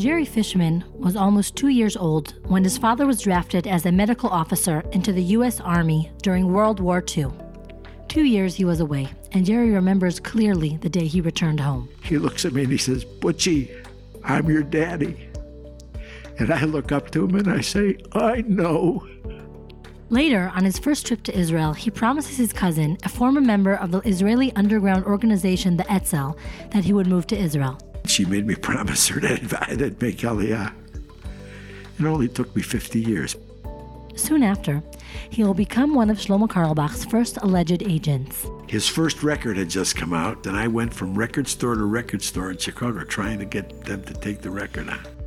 Jerry Fishman was almost two years old when his father was drafted as a medical officer into the U.S. Army during World War II. Two years he was away, and Jerry remembers clearly the day he returned home. He looks at me and he says, Butchie, I'm your daddy. And I look up to him and I say, I know. Later, on his first trip to Israel, he promises his cousin, a former member of the Israeli underground organization, the Etzel, that he would move to Israel. She made me promise her that I'd make Aliyah. It only took me 50 years. Soon after, he will become one of Shlomo Carlebach's first alleged agents. His first record had just come out, and I went from record store to record store in Chicago trying to get them to take the record out.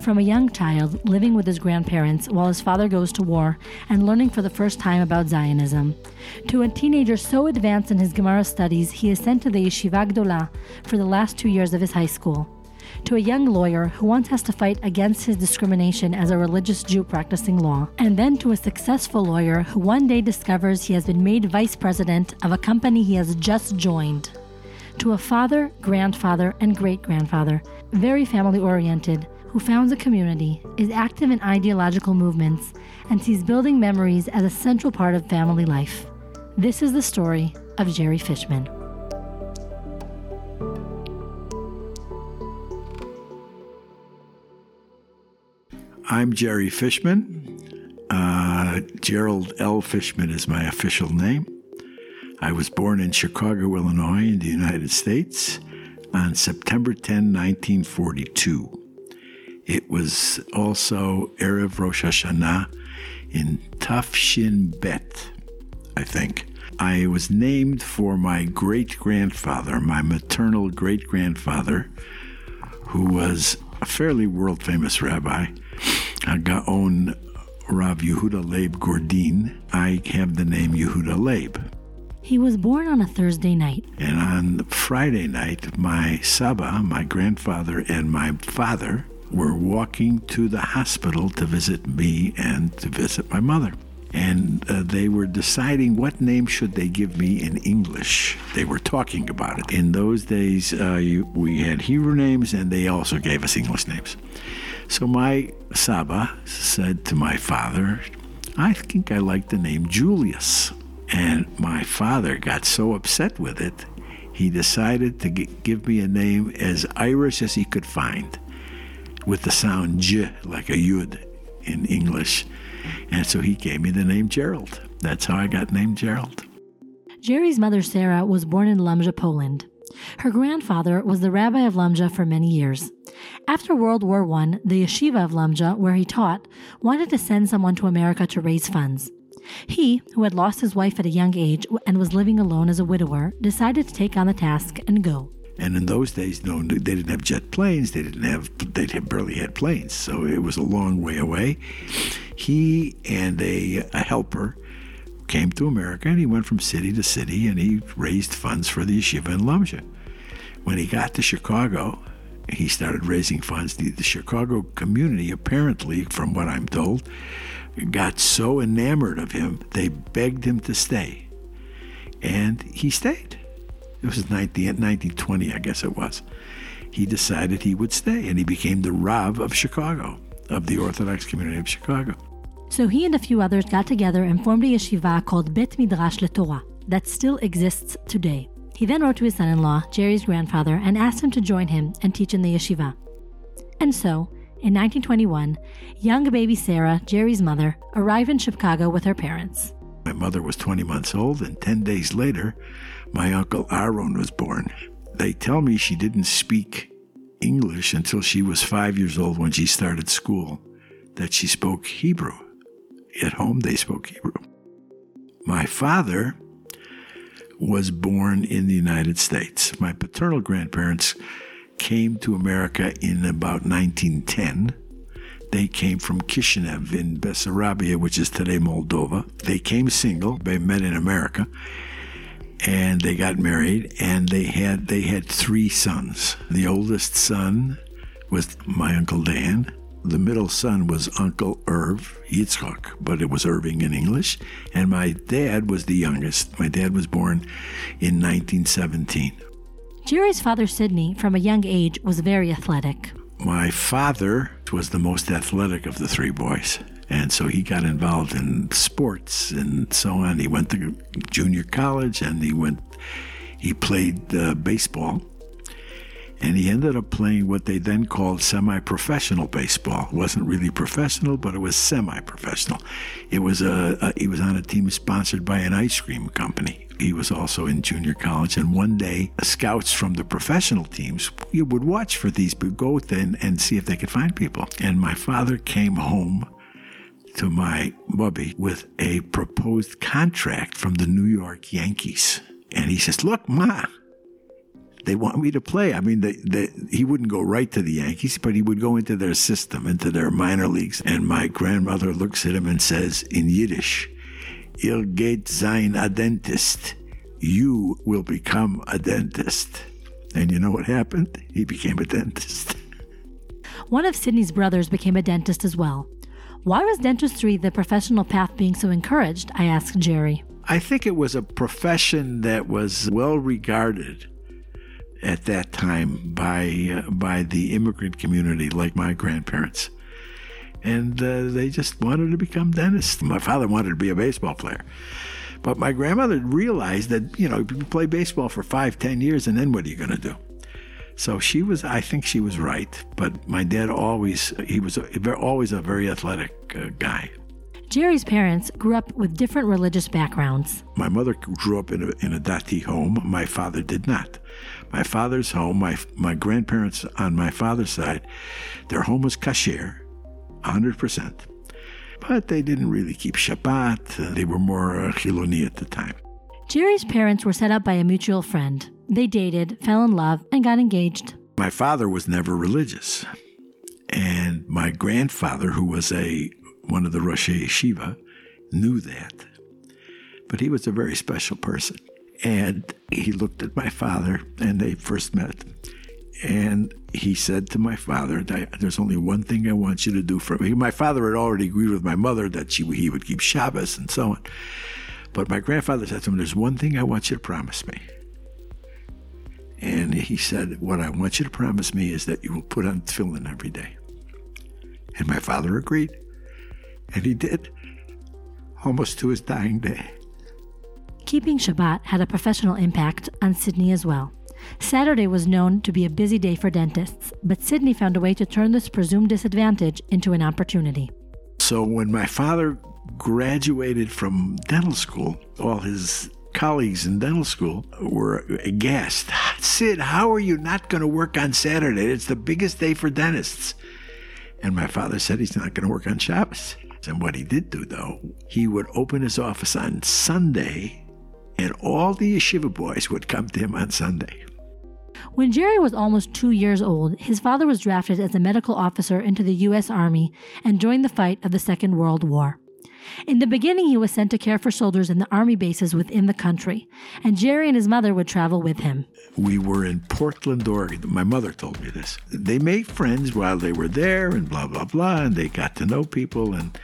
From a young child living with his grandparents while his father goes to war and learning for the first time about Zionism, to a teenager so advanced in his Gemara studies he is sent to the Yeshiva Gdola for the last two years of his high school, to a young lawyer who once has to fight against his discrimination as a religious Jew practicing law, and then to a successful lawyer who one day discovers he has been made vice president of a company he has just joined. To a father, grandfather, and great grandfather, very family oriented, who founds a community, is active in ideological movements, and sees building memories as a central part of family life. This is the story of Jerry Fishman. I'm Jerry Fishman. Uh, Gerald L. Fishman is my official name. I was born in Chicago, Illinois, in the United States on September 10, 1942. It was also Erev Rosh Hashanah in Tafshin Bet, I think. I was named for my great grandfather, my maternal great grandfather, who was a fairly world famous rabbi, Gaon Rav Yehuda Leib Gordon. I have the name Yehuda Leib. He was born on a Thursday night. And on Friday night, my Saba, my grandfather, and my father were walking to the hospital to visit me and to visit my mother. And uh, they were deciding what name should they give me in English. They were talking about it. In those days, uh, you, we had Hebrew names, and they also gave us English names. So my Saba said to my father, I think I like the name Julius. And my father got so upset with it, he decided to give me a name as Irish as he could find with the sound J, like a Yud in English. And so he gave me the name Gerald. That's how I got named Gerald. Jerry's mother, Sarah, was born in Lomza, Poland. Her grandfather was the rabbi of Lomza for many years. After World War I, the yeshiva of Lomza, where he taught, wanted to send someone to America to raise funds. He, who had lost his wife at a young age and was living alone as a widower, decided to take on the task and go. And in those days, no, they didn't have jet planes. They didn't have. They barely had planes, so it was a long way away. He and a, a helper came to America, and he went from city to city, and he raised funds for the yeshiva in Lomza. When he got to Chicago, he started raising funds. The, the Chicago community, apparently, from what I'm told, got so enamored of him, they begged him to stay. And he stayed. It was 19, 1920, I guess it was. He decided he would stay, and he became the Rav of Chicago, of the Orthodox community of Chicago. So he and a few others got together and formed a yeshiva called Bet Midrash LeTorah that still exists today. He then wrote to his son in law, Jerry's grandfather, and asked him to join him and teach in the yeshiva. And so, in 1921, young baby Sarah, Jerry's mother, arrived in Chicago with her parents. My mother was 20 months old, and 10 days later, my uncle Aaron was born. They tell me she didn't speak English until she was five years old when she started school, that she spoke Hebrew. At home, they spoke Hebrew. My father was born in the United States. My paternal grandparents came to America in about 1910. They came from Kishinev in Bessarabia, which is today Moldova. They came single, they met in America, and they got married and they had they had three sons. The oldest son was my uncle Dan. The middle son was Uncle Irv Yitzchak, but it was Irving in English. And my dad was the youngest. My dad was born in 1917. Jerry's father, Sidney, from a young age, was very athletic. My father was the most athletic of the three boys. And so he got involved in sports and so on. He went to junior college and he went, he played uh, baseball. And he ended up playing what they then called semi professional baseball. It wasn't really professional, but it was semi professional. It was a, a, he was on a team sponsored by an ice cream company. He was also in junior college. And one day, scouts from the professional teams would watch for these, but go then and see if they could find people. And my father came home to my bubby with a proposed contract from the New York Yankees. And he says, Look, Ma, they want me to play. I mean, he wouldn't go right to the Yankees, but he would go into their system, into their minor leagues. And my grandmother looks at him and says in Yiddish, Il geht sein a dentist. You will become a dentist. And you know what happened? He became a dentist. One of Sidney's brothers became a dentist as well. Why was dentistry the professional path being so encouraged? I asked Jerry. I think it was a profession that was well regarded at that time by uh, by the immigrant community, like my grandparents, and uh, they just wanted to become dentists. My father wanted to be a baseball player, but my grandmother realized that you know you play baseball for five, ten years, and then what are you going to do? So she was, I think she was right. But my dad always, he was a, always a very athletic uh, guy. Jerry's parents grew up with different religious backgrounds. My mother grew up in a, in a Dati home. My father did not. My father's home, my, my grandparents on my father's side, their home was kasher, 100%. But they didn't really keep Shabbat. They were more uh, Chiloni at the time. Jerry's parents were set up by a mutual friend. They dated, fell in love, and got engaged. My father was never religious. And my grandfather, who was a one of the Rosh Yeshiva, knew that. But he was a very special person. And he looked at my father, and they first met. And he said to my father, There's only one thing I want you to do for me. My father had already agreed with my mother that she, he would keep Shabbos and so on. But my grandfather said to him, There's one thing I want you to promise me. And he said, What I want you to promise me is that you will put on tefillin every day. And my father agreed. And he did, almost to his dying day. Keeping Shabbat had a professional impact on Sidney as well. Saturday was known to be a busy day for dentists, but Sidney found a way to turn this presumed disadvantage into an opportunity. So when my father graduated from dental school, all his colleagues in dental school were aghast. Sid, how are you not going to work on Saturday? It's the biggest day for dentists. And my father said he's not going to work on Shabbos. And what he did do, though, he would open his office on Sunday, and all the yeshiva boys would come to him on Sunday. When Jerry was almost two years old, his father was drafted as a medical officer into the U.S. Army and joined the fight of the Second World War. In the beginning, he was sent to care for soldiers in the army bases within the country, and Jerry and his mother would travel with him. We were in Portland, Oregon. My mother told me this. They made friends while they were there, and blah, blah, blah, and they got to know people. And,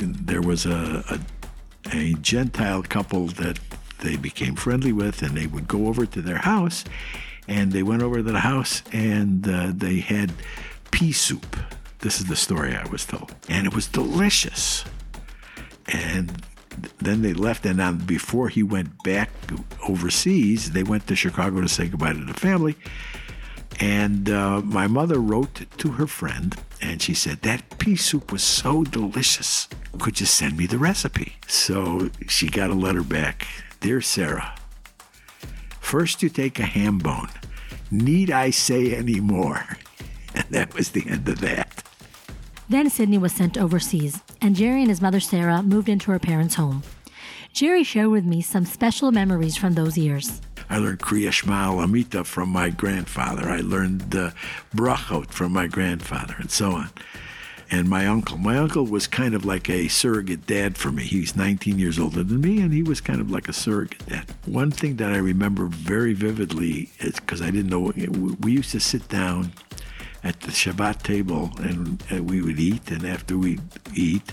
there was a, a, a Gentile couple that they became friendly with, and they would go over to their house. And they went over to the house, and uh, they had pea soup. This is the story I was told. And it was delicious and then they left. And on, before he went back overseas, they went to Chicago to say goodbye to the family. And uh, my mother wrote to her friend, and she said, That pea soup was so delicious. Could you send me the recipe? So she got a letter back Dear Sarah, first you take a ham bone. Need I say any more? And that was the end of that. Then Sidney was sent overseas, and Jerry and his mother Sarah moved into her parents' home. Jerry shared with me some special memories from those years. I learned Kriya Shema Amita from my grandfather. I learned uh, Brachot from my grandfather, and so on. And my uncle. My uncle was kind of like a surrogate dad for me. He's 19 years older than me, and he was kind of like a surrogate dad. One thing that I remember very vividly is because I didn't know, we used to sit down at the Shabbat table, and, and we would eat. And after we eat,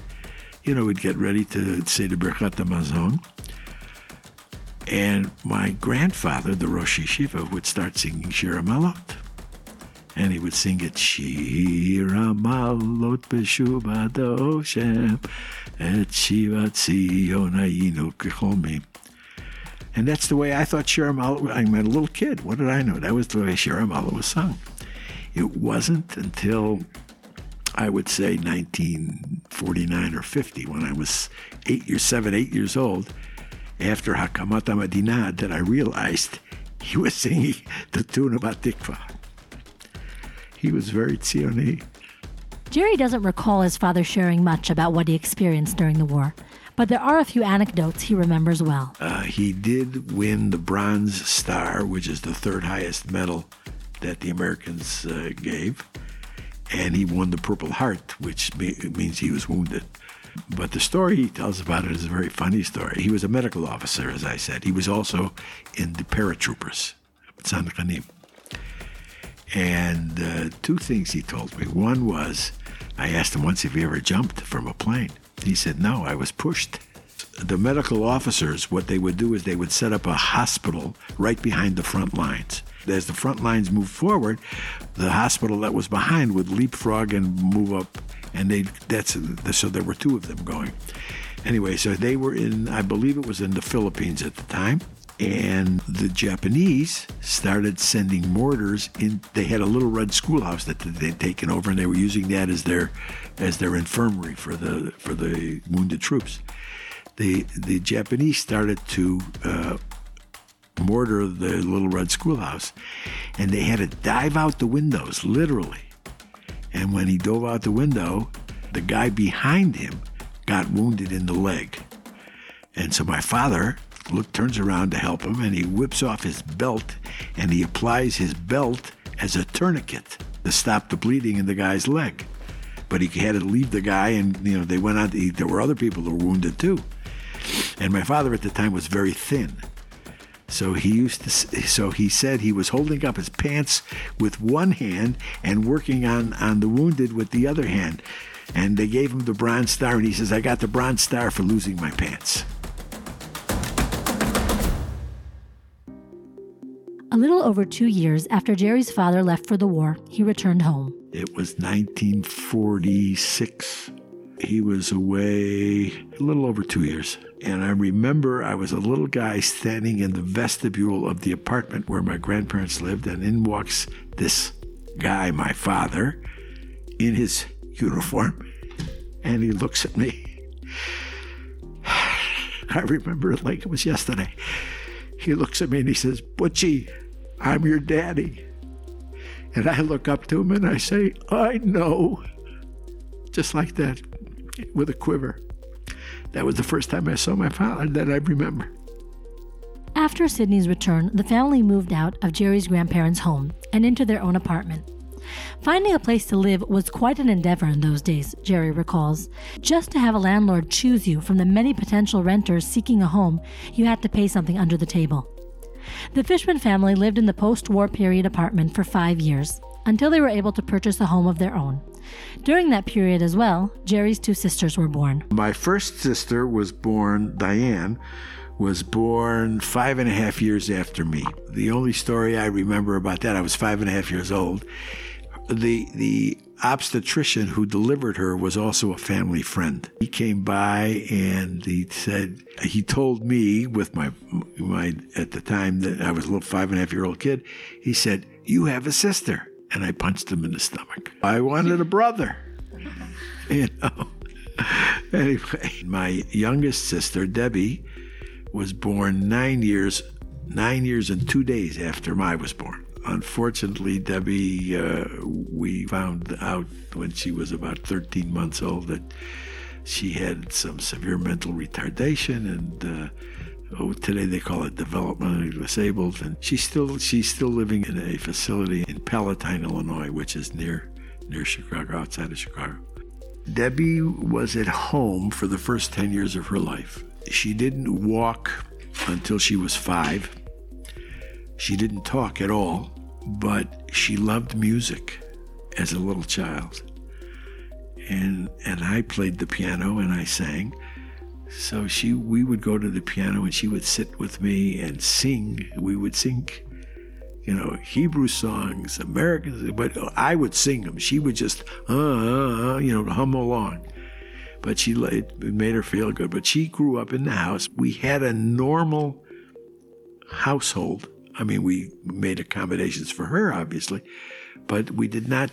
you know, we'd get ready to say the Birchat Hamazon. And my grandfather, the Rosh Yeshiva, would start singing Shir Malot. And he would sing it, Shira malot beshuba doshem, et shivat sionayinu kechomim. And that's the way I thought Shira Malot, I'm a little kid. What did I know? That was the way Shira Malot was sung. It wasn't until I would say 1949 or 50 when I was eight years, seven, eight years old, after Hakamata Madinah, that I realized he was singing the tune about Tikva. He was very Tzioni. Jerry doesn't recall his father sharing much about what he experienced during the war, but there are a few anecdotes he remembers well. Uh, he did win the Bronze Star, which is the third highest medal that the Americans uh, gave, and he won the Purple Heart, which means he was wounded. But the story he tells about it is a very funny story. He was a medical officer, as I said. He was also in the paratroopers, Tzanchanim. And uh, two things he told me. One was, I asked him once if he ever jumped from a plane. He said, no, I was pushed. The medical officers, what they would do is they would set up a hospital right behind the front lines. As the front lines moved forward, the hospital that was behind would leapfrog and move up and they that's so there were two of them going. Anyway, so they were in, I believe it was in the Philippines at the time, and the Japanese started sending mortars in. They had a little red schoolhouse that they'd taken over, and they were using that as their as their infirmary for the for the wounded troops. The the Japanese started to uh, mortar of the little red schoolhouse, and they had to dive out the windows, literally and when he dove out the window, the guy behind him got wounded in the leg. And so my father look, turns around to help him and he whips off his belt and he applies his belt as a tourniquet to stop the bleeding in the guy's leg. But he had to leave the guy and, you know, they went on, to, there were other people who were wounded too. And my father at the time was very thin. So he used to. So he said he was holding up his pants with one hand and working on on the wounded with the other hand. And they gave him the Bronze Star, and he says, "I got the Bronze Star for losing my pants." A little over two years after Jerry's father left for the war, he returned home. It was 1946. He was away a little over two years. And I remember I was a little guy standing in the vestibule of the apartment where my grandparents lived, and in walks this guy, my father, in his uniform, and he looks at me. I remember it like it was yesterday. He looks at me and he says, Butchie, I'm your daddy. And I look up to him and I say, I know. Just like that, with a quiver. That was the first time I saw my father that I remember. After Sidney's return, the family moved out of Jerry's grandparents' home and into their own apartment. Finding a place to live was quite an endeavor in those days, Jerry recalls. Just to have a landlord choose you from the many potential renters seeking a home, you had to pay something under the table. The Fishman family lived in the post war period apartment for five years until they were able to purchase a home of their own. During that period as well, Jerry's two sisters were born. My first sister was born, Diane, was born five and a half years after me. The only story I remember about that, I was five and a half years old. The the obstetrician who delivered her was also a family friend. He came by and he said he told me with my my at the time that I was a little five and a half year old kid. He said, "You have a sister." And I punched him in the stomach. I wanted a brother, you know. anyway, my youngest sister, Debbie, was born nine years, nine years and two days after I was born. Unfortunately, Debbie, uh, we found out when she was about 13 months old that she had some severe mental retardation and uh, Oh, today they call it developmentally disabled, and she's still she's still living in a facility in Palatine, Illinois, which is near near Chicago, outside of Chicago. Debbie was at home for the first 10 years of her life. She didn't walk until she was five. She didn't talk at all, but she loved music as a little child. And, and I played the piano and I sang. So she, we would go to the piano and she would sit with me and sing. We would sing you know, Hebrew songs, American, but I would sing them. She would just, uh, uh, uh you know, hum along. But she it made her feel good. But she grew up in the house. We had a normal household. I mean, we made accommodations for her, obviously, but we did not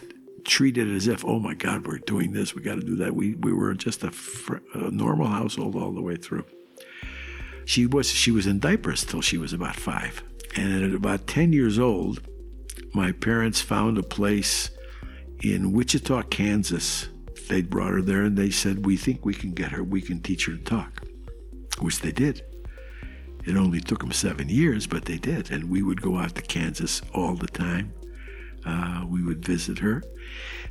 treat it as if, oh my God, we're doing this, we got to do that. We we were just a, fr- a normal household all the way through. She was she was in diapers till she was about five. And at about 10 years old, my parents found a place in Wichita, Kansas. They brought her there and they said, We think we can get her, we can teach her to talk, which they did. It only took them seven years, but they did. And we would go out to Kansas all the time. Uh, we would visit her.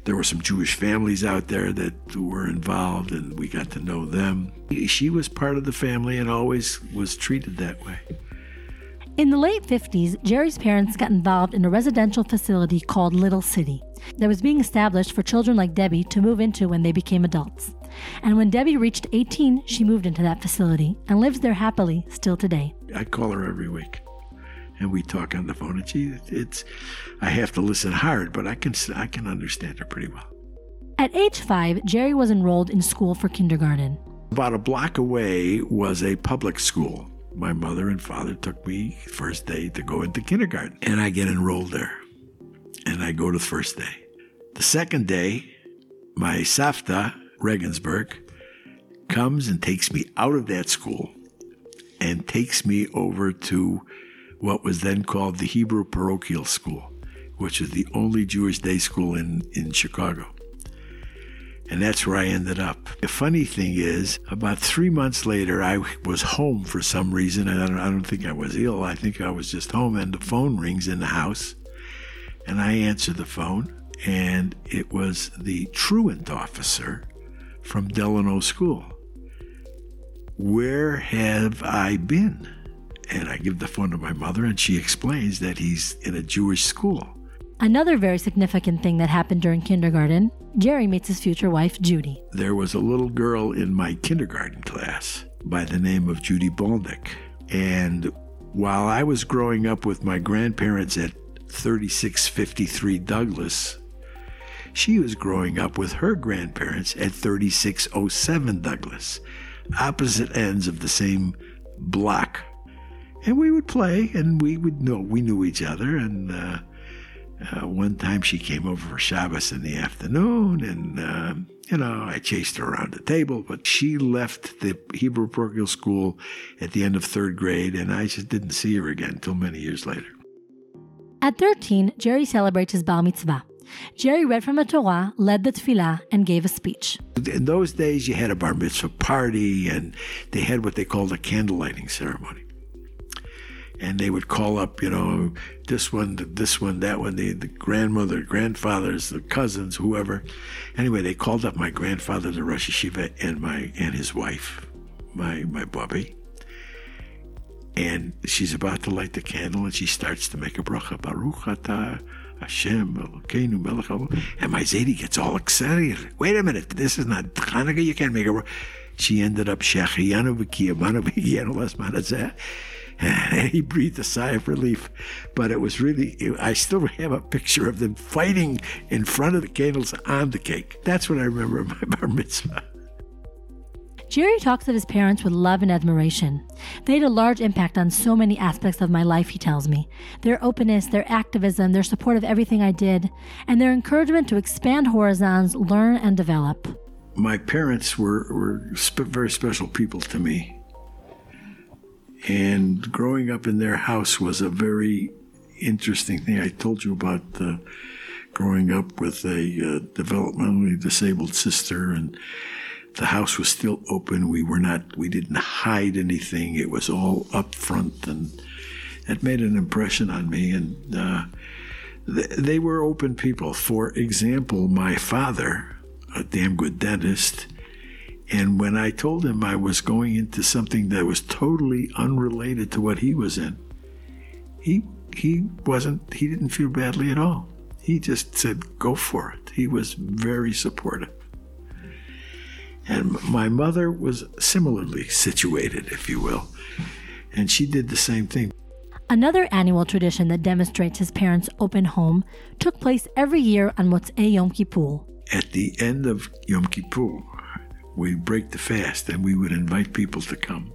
There were some Jewish families out there that were involved, and we got to know them. She was part of the family and always was treated that way. In the late 50s, Jerry's parents got involved in a residential facility called Little City that was being established for children like Debbie to move into when they became adults. And when Debbie reached 18, she moved into that facility and lives there happily still today. I call her every week and we talk on the phone and she it's I have to listen hard, but I can I can understand her pretty well. At age 5, Jerry was enrolled in school for kindergarten. About a block away was a public school my mother and father took me first day to go into kindergarten, and I get enrolled there. And I go to the first day. The second day, my Safta, Regensburg, comes and takes me out of that school and takes me over to what was then called the Hebrew Parochial School, which is the only Jewish day school in, in Chicago. And that's where I ended up. The funny thing is, about three months later, I was home for some reason. I don't, I don't think I was ill. I think I was just home, and the phone rings in the house. And I answer the phone, and it was the truant officer from Delano School. Where have I been? And I give the phone to my mother, and she explains that he's in a Jewish school. Another very significant thing that happened during kindergarten Jerry meets his future wife, Judy. There was a little girl in my kindergarten class by the name of Judy Baldick. And while I was growing up with my grandparents at 3653 Douglas, she was growing up with her grandparents at 3607 Douglas, opposite ends of the same block. And we would play, and we would know we knew each other, and uh, uh, one time she came over for Shabbos in the afternoon, and uh, you know I chased her around the table. But she left the Hebrew parochial school at the end of third grade, and I just didn't see her again until many years later. At 13, Jerry celebrates his bar mitzvah. Jerry read from the Torah, led the tefillah, and gave a speech. In those days, you had a bar mitzvah party, and they had what they called a candle lighting ceremony and they would call up, you know, this one, this one, that one, the, the grandmother, grandfathers, the cousins, whoever. Anyway, they called up my grandfather, the Rosh Yeshiva, and my and his wife, my my Bobby. And she's about to light the candle, and she starts to make a bracha, Baruch atah Hashem Elokeinu Melech And my Zadie gets all excited. Wait a minute, this is not Hanukkah. You can't make a. She ended up Shechiyanu v'kiyamanu and he breathed a sigh of relief. But it was really, I still have a picture of them fighting in front of the candles on the cake. That's what I remember of my bar mitzvah. Jerry talks of his parents with love and admiration. They had a large impact on so many aspects of my life, he tells me. Their openness, their activism, their support of everything I did, and their encouragement to expand horizons, learn, and develop. My parents were, were sp- very special people to me. And growing up in their house was a very interesting thing. I told you about uh, growing up with a uh, developmentally disabled sister, and the house was still open. We were not, we didn't hide anything. It was all up front, and that made an impression on me. And uh, th- they were open people. For example, my father, a damn good dentist, and when I told him I was going into something that was totally unrelated to what he was in, he he wasn't he didn't feel badly at all. He just said, "Go for it." He was very supportive. And my mother was similarly situated, if you will, and she did the same thing. Another annual tradition that demonstrates his parents' open home took place every year on Motzei Yom Kippur. At the end of Yom Kippur, we break the fast and we would invite people to come.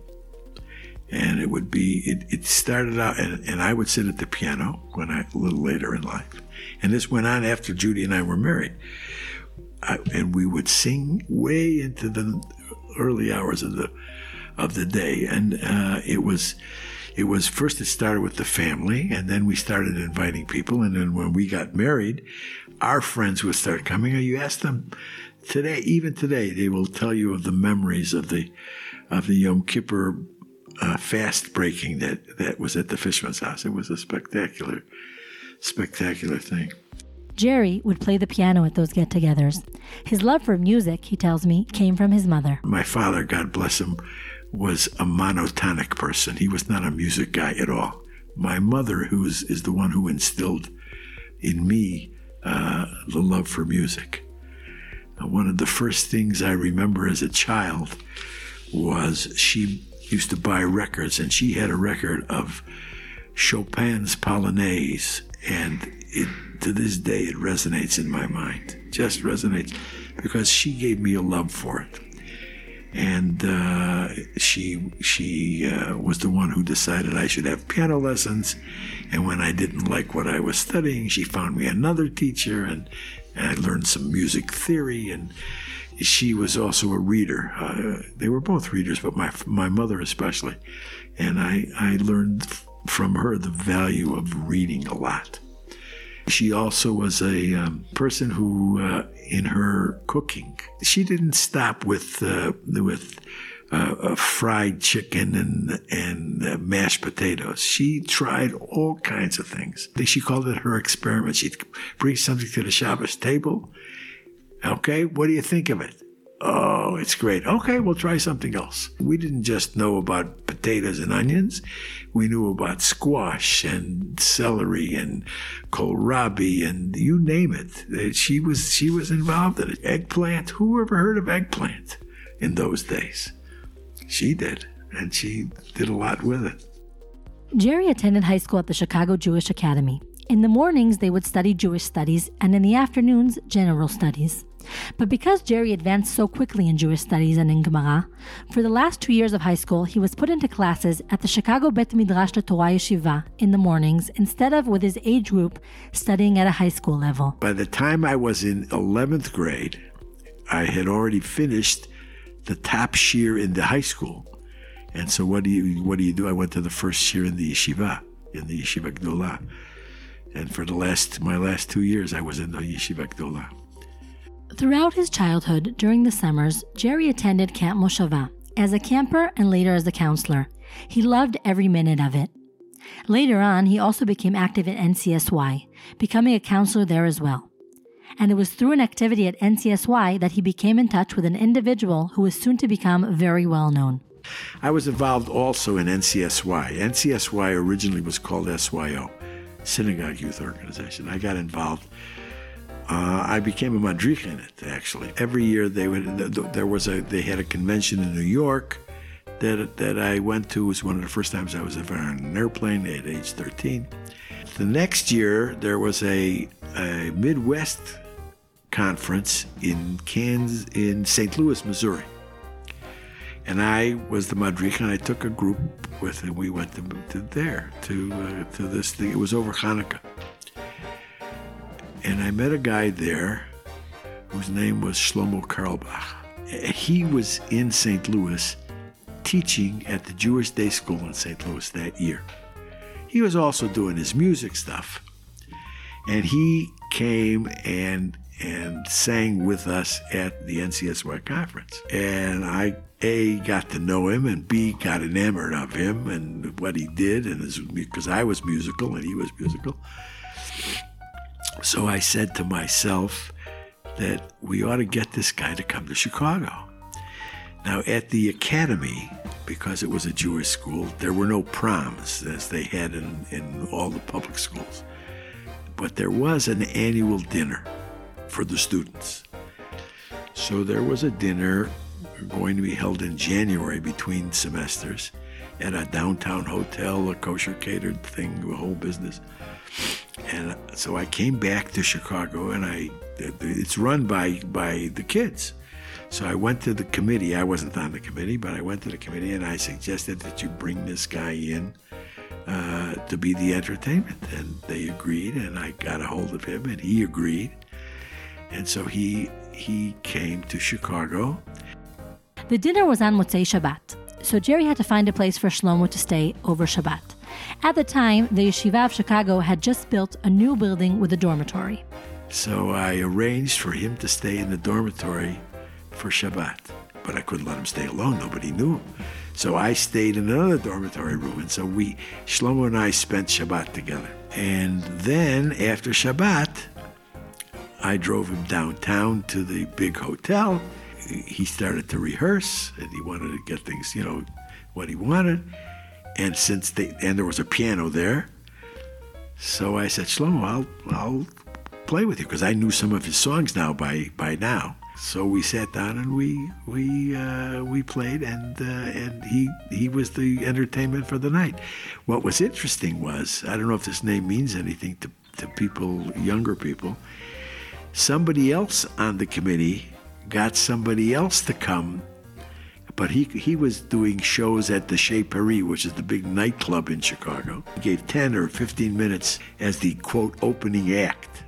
And it would be, it, it started out, and, and I would sit at the piano when I, a little later in life. And this went on after Judy and I were married. I, and we would sing way into the early hours of the of the day, and uh, it was it was first it started with the family, and then we started inviting people, and then when we got married, our friends would start coming. You asked them today, even today, they will tell you of the memories of the of the Yom Kippur uh, fast breaking that that was at the Fishman's house. It was a spectacular, spectacular thing. Jerry would play the piano at those get togethers. His love for music, he tells me, came from his mother. My father, God bless him, was a monotonic person. He was not a music guy at all. My mother, who is, is the one who instilled in me uh, the love for music. One of the first things I remember as a child was she used to buy records, and she had a record of Chopin's Polonaise, and it, to this day it resonates in my mind. Just resonates because she gave me a love for it and uh, she she uh, was the one who decided I should have piano lessons. And when I didn't like what I was studying, she found me another teacher, and, and I learned some music theory. And she was also a reader. Uh, they were both readers, but my my mother especially. And I I learned from her the value of reading a lot. She also was a um, person who, uh, in her cooking, she didn't stop with uh, with uh, fried chicken and and uh, mashed potatoes. She tried all kinds of things. She called it her experiment. She'd bring something to the Shabbos table. Okay, what do you think of it? Oh, it's great. Okay, we'll try something else. We didn't just know about potatoes and onions. We knew about squash and celery and kohlrabi and you name it. She was she was involved in it. Eggplant. Who ever heard of eggplant in those days? She did, and she did a lot with it. Jerry attended high school at the Chicago Jewish Academy. In the mornings, they would study Jewish studies, and in the afternoons, general studies. But because Jerry advanced so quickly in Jewish studies and in Gemara, for the last two years of high school, he was put into classes at the Chicago Bet Midrash Torah Yeshiva in the mornings instead of with his age group studying at a high school level. By the time I was in 11th grade, I had already finished the top shiur in the high school. And so what do you what do you do? I went to the first shiur in the yeshiva, in the yeshiva Gdolah. And for the last my last two years I was in the yeshiva Gdolah. Throughout his childhood, during the summers, Jerry attended Camp Moshava as a camper and later as a counselor. He loved every minute of it. Later on, he also became active in NCSY, becoming a counselor there as well. And it was through an activity at NCSY that he became in touch with an individual who was soon to become very well known. I was involved also in NCSY. NCSY originally was called SYO, Synagogue Youth Organization. I got involved uh, I became a madrich in it. Actually, every year they would there was a they had a convention in New York that that I went to. It was one of the first times I was ever on an airplane at age 13. The next year there was a, a Midwest conference in Kansas in St. Louis, Missouri. And I was the madrich, and I took a group with, and we went to, to there to uh, to this thing. It was over Hanukkah. And I met a guy there whose name was Shlomo Carlebach. He was in St. Louis teaching at the Jewish Day School in St. Louis that year. He was also doing his music stuff. And he came and and sang with us at the NCSY conference. And I A got to know him and B got enamored of him and what he did and because I was musical and he was musical. So I said to myself that we ought to get this guy to come to Chicago. Now, at the academy, because it was a Jewish school, there were no proms as they had in, in all the public schools. But there was an annual dinner for the students. So there was a dinner going to be held in January between semesters. at a downtown hotel, a kosher catered thing, the whole business. And so I came back to Chicago, and I it's run by by the kids. So I went to the committee. I wasn't on the committee, but I went to the committee and I suggested that you bring this guy in uh, to be the entertainment. And they agreed, and I got a hold of him, and he agreed. And so he he came to Chicago. The dinner was on Motzei Shabbat, so Jerry had to find a place for Shlomo to stay over Shabbat. At the time, the Yeshiva of Chicago had just built a new building with a dormitory. So I arranged for him to stay in the dormitory for Shabbat. But I couldn't let him stay alone. Nobody knew him. So I stayed in another dormitory room. And so we, Shlomo and I spent Shabbat together. And then after Shabbat, I drove him downtown to the big hotel. He started to rehearse and he wanted to get things, you know, what he wanted. And since they, and there was a piano there. So I said, Shlomo, I'll, I'll play with you because I knew some of his songs now by, by now. So we sat down and we we uh, we played, and uh, and he he was the entertainment for the night. What was interesting was I don't know if this name means anything to to people younger people. Somebody else on the committee got somebody else to come, but he he was doing shows at the Chez Paris, which is the big nightclub in Chicago. He gave ten or fifteen minutes as the quote opening act,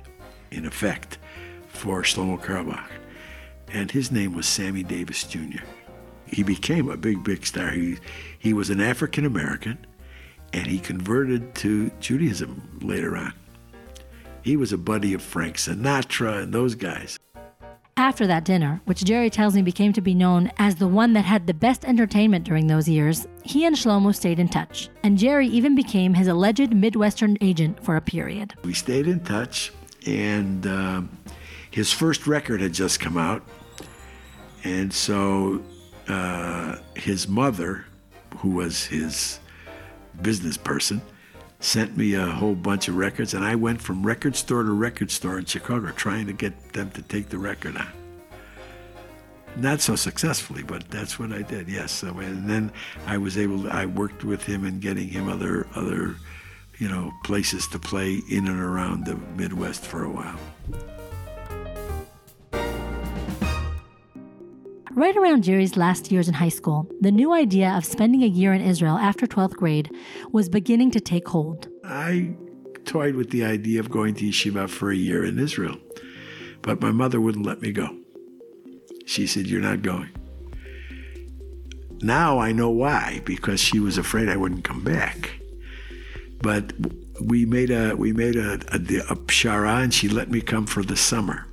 in effect, for Shlomo Carlebach and his name was Sammy Davis Jr. He became a big, big star. He, he was an African American, and he converted to Judaism later on. He was a buddy of Frank Sinatra and those guys. After that dinner, which Jerry tells me became to be known as the one that had the best entertainment during those years, he and Shlomo stayed in touch, and Jerry even became his alleged Midwestern agent for a period. We stayed in touch, and uh, his first record had just come out, and so uh, his mother, who was his business person, sent me a whole bunch of records, and I went from record store to record store in Chicago trying to get them to take the record on. Not so successfully, but that's what I did. Yes, so, and then I was able. To, I worked with him in getting him other other, you know, places to play in and around the Midwest for a while. Right around Jerry's last years in high school, the new idea of spending a year in Israel after 12th grade was beginning to take hold. I toyed with the idea of going to yeshiva for a year in Israel, but my mother wouldn't let me go. She said, You're not going. Now I know why, because she was afraid I wouldn't come back. But we made a we made a, a, a pshara, and she let me come for the summer.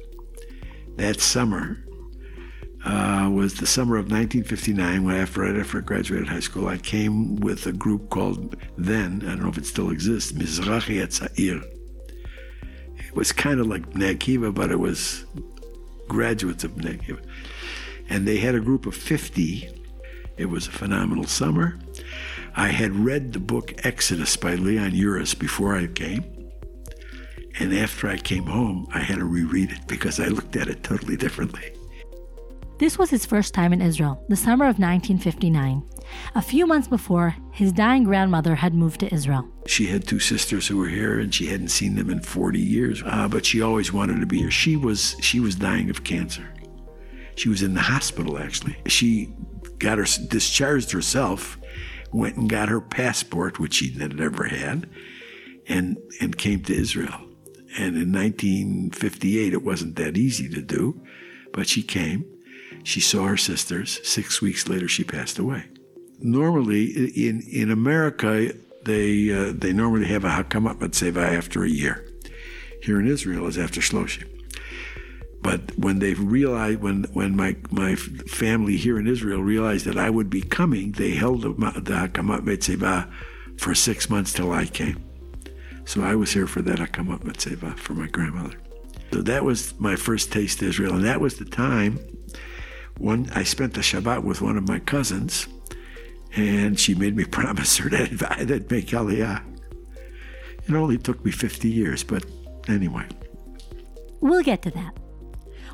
That summer, uh, was the summer of 1959 when after after I graduated high school, I came with a group called then, I don't know if it still exists, Mizrahi Etzair. It was kind of like Bnei but it was graduates of Bnei And they had a group of 50. It was a phenomenal summer. I had read the book Exodus by Leon Uris before I came. And after I came home, I had to reread it because I looked at it totally differently. This was his first time in Israel, the summer of 1959. A few months before, his dying grandmother had moved to Israel. She had two sisters who were here, and she hadn't seen them in 40 years. Uh, but she always wanted to be here. She was she was dying of cancer. She was in the hospital actually. She got her discharged herself, went and got her passport, which she had never had, and and came to Israel. And in 1958, it wasn't that easy to do, but she came she saw her sisters. Six weeks later, she passed away. Normally, in, in America, they, uh, they normally have a Hakamat Matseva after a year. Here in Israel is after Shloshim. But when they realized, when, when my, my family here in Israel realized that I would be coming, they held the, the Hakamat for six months till I came. So I was here for that Hakamat Matseva for my grandmother. So that was my first taste of Israel. And that was the time one, I spent the Shabbat with one of my cousins, and she made me promise her that I'd make Aliyah. It only took me 50 years, but anyway. We'll get to that.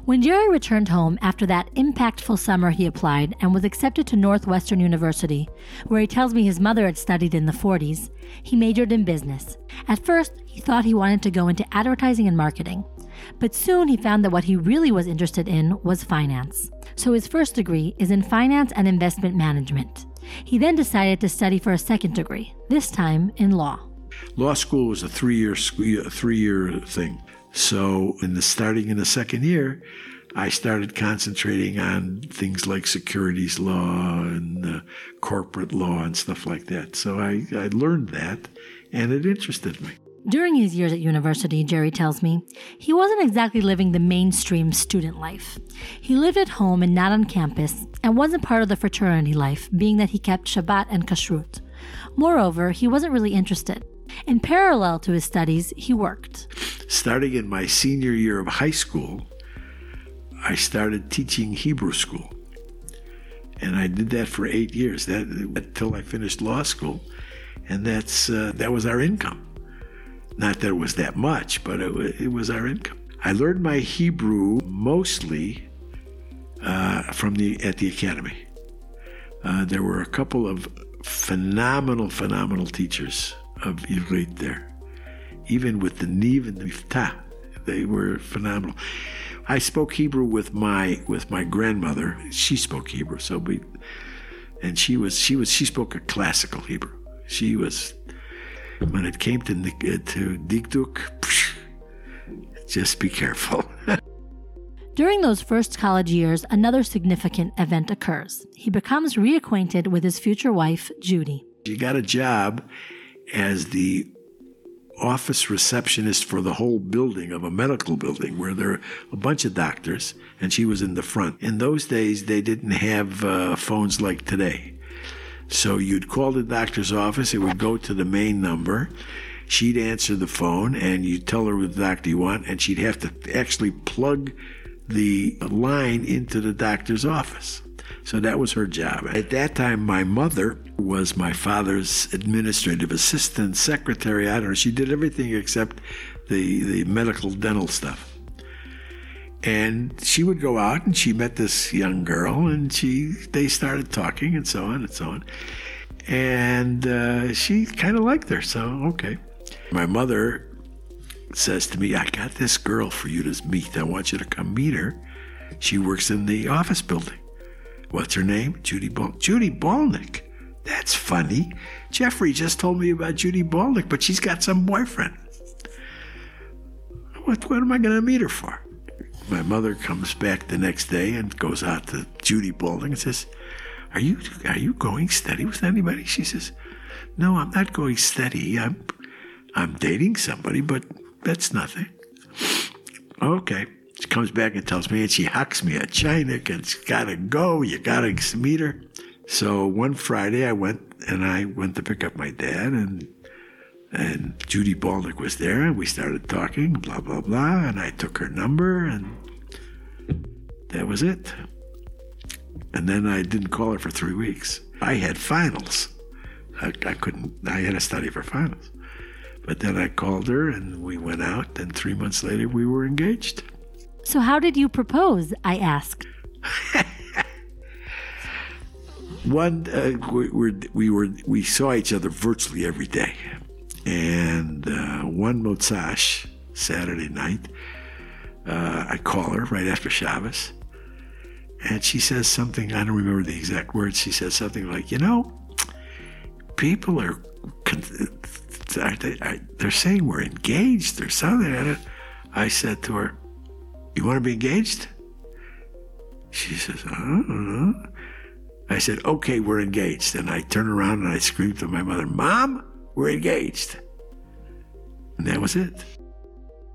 When Jerry returned home after that impactful summer, he applied and was accepted to Northwestern University, where he tells me his mother had studied in the 40s. He majored in business. At first, he thought he wanted to go into advertising and marketing, but soon he found that what he really was interested in was finance. So his first degree is in finance and investment management. He then decided to study for a second degree, this time in law. Law school was a three-year three-year thing. So, in the starting in the second year, I started concentrating on things like securities law and uh, corporate law and stuff like that. So I, I learned that, and it interested me. During his years at university, Jerry tells me, he wasn't exactly living the mainstream student life. He lived at home and not on campus, and wasn't part of the fraternity life, being that he kept Shabbat and Kashrut. Moreover, he wasn't really interested. In parallel to his studies, he worked. Starting in my senior year of high school, I started teaching Hebrew school. And I did that for eight years, that until I finished law school. And that's uh, that was our income. Not that it was that much, but it, it was our income. I learned my Hebrew mostly uh, from the at the academy. Uh, there were a couple of phenomenal, phenomenal teachers of Ivrit there. Even with the Niv and the Miftah, they were phenomenal. I spoke Hebrew with my with my grandmother. She spoke Hebrew, so we, and she was she was she spoke a classical Hebrew. She was when it came to to dikduk, just be careful. During those first college years, another significant event occurs. He becomes reacquainted with his future wife, Judy. She got a job as the office receptionist for the whole building of a medical building where there are a bunch of doctors, and she was in the front. In those days, they didn't have uh, phones like today. So you'd call the doctor's office, it would go to the main number. She'd answer the phone, and you'd tell her what doctor you want, and she'd have to actually plug the line into the doctor's office. So that was her job. At that time, my mother was my father's administrative assistant, secretary. I don't know. She did everything except the, the medical dental stuff. And she would go out and she met this young girl and she they started talking and so on and so on. And uh, she kind of liked her, so okay. My mother says to me, I got this girl for you to meet. I want you to come meet her. She works in the office building. What's her name? Judy Bal- Judy Balnick. That's funny. Jeffrey just told me about Judy Balnick, but she's got some boyfriend. What, what am I going to meet her for? My mother comes back the next day and goes out to Judy Balding and says, "Are you are you going steady with anybody?" She says, "No, I'm not going steady. I'm I'm dating somebody, but that's nothing." Okay. She comes back and tells me, and she hucks me a chinik, and it's gotta go. You gotta meet her. So one Friday, I went and I went to pick up my dad, and and Judy Baldick was there, and we started talking, blah blah blah, and I took her number, and that was it. And then I didn't call her for three weeks. I had finals. I, I couldn't. I had to study for finals. But then I called her, and we went out, and three months later, we were engaged. So, how did you propose? I asked. One, uh, we, were, we were we saw each other virtually every day, and uh, one Motzash Saturday night, uh, I call her right after Shabbos, and she says something. I don't remember the exact words. She says something like, "You know, people are." They're saying we're engaged or something. And I said to her, you want to be engaged? She says, I don't know. I said, Okay, we're engaged. And I turn around and I scream to my mother, Mom, we're engaged. And that was it.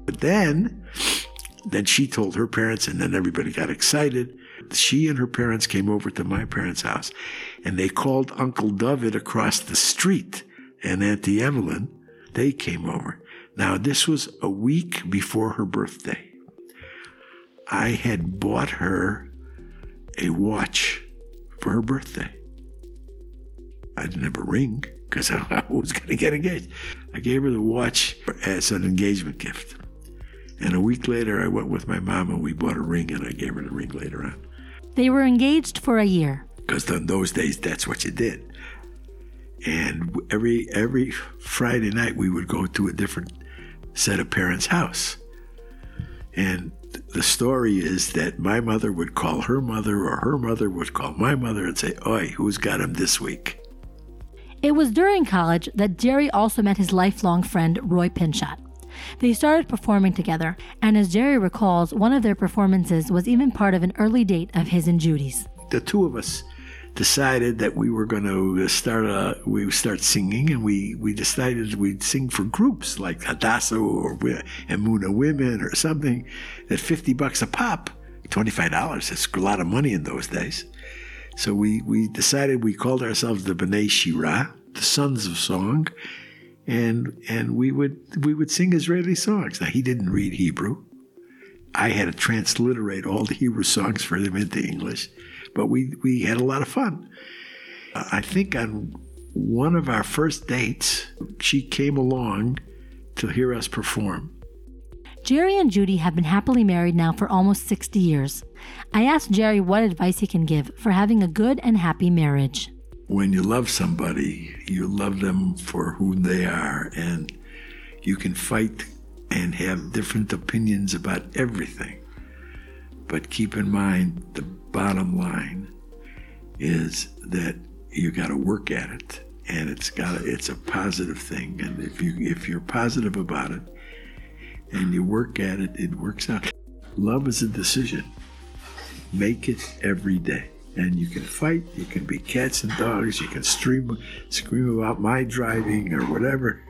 But then, then she told her parents, and then everybody got excited. She and her parents came over to my parents' house, and they called Uncle David across the street and Auntie Evelyn. They came over. Now, this was a week before her birthday. I had bought her a watch for her birthday. I didn't have a ring because I was going to get engaged. I gave her the watch as an engagement gift. And a week later, I went with my mom and we bought a ring, and I gave her the ring later on. They were engaged for a year. Because in those days, that's what you did. And every every Friday night, we would go to a different set of parents' house. And the story is that my mother would call her mother, or her mother would call my mother and say, Oi, who's got him this week? It was during college that Jerry also met his lifelong friend, Roy Pinchot. They started performing together, and as Jerry recalls, one of their performances was even part of an early date of his and Judy's. The two of us decided that we were going to start a, we start singing, and we, we decided we'd sing for groups like Hadassah or Emuna Women or something at 50 bucks a pop, $25. That's a lot of money in those days. So we, we decided we called ourselves the B'nai Shira, the Sons of Song, and and we would we would sing Israeli songs. Now he didn't read Hebrew. I had to transliterate all the Hebrew songs for him into English, but we we had a lot of fun. I think on one of our first dates, she came along to hear us perform. Jerry and Judy have been happily married now for almost 60 years. I asked Jerry what advice he can give for having a good and happy marriage when you love somebody, you love them for who they are, and you can fight and have different opinions about everything. But keep in mind the bottom line is that you got to work at it, and it's got it's a positive thing. And if you if you're positive about it and you work at it, it works out. Love is a decision. Make it every day and you can fight. You can be cats and dogs. You can scream, scream about my driving or whatever.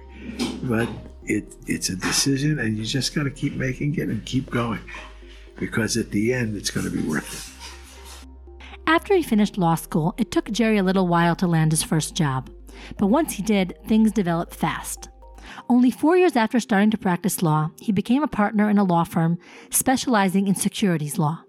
But it it's a decision, and you just got to keep making it and keep going, because at the end, it's going to be worth it. After he finished law school, it took Jerry a little while to land his first job. But once he did, things developed fast. Only four years after starting to practice law, he became a partner in a law firm specializing in securities law.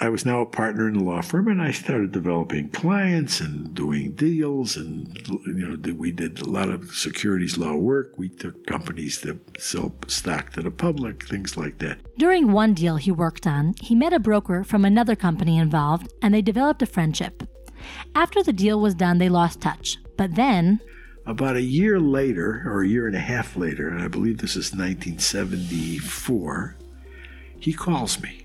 I was now a partner in the law firm, and I started developing clients and doing deals. And you know, we did a lot of securities law work. We took companies that sell stock to the public, things like that. During one deal he worked on, he met a broker from another company involved, and they developed a friendship. After the deal was done, they lost touch. But then, about a year later, or a year and a half later, and I believe this is 1974, he calls me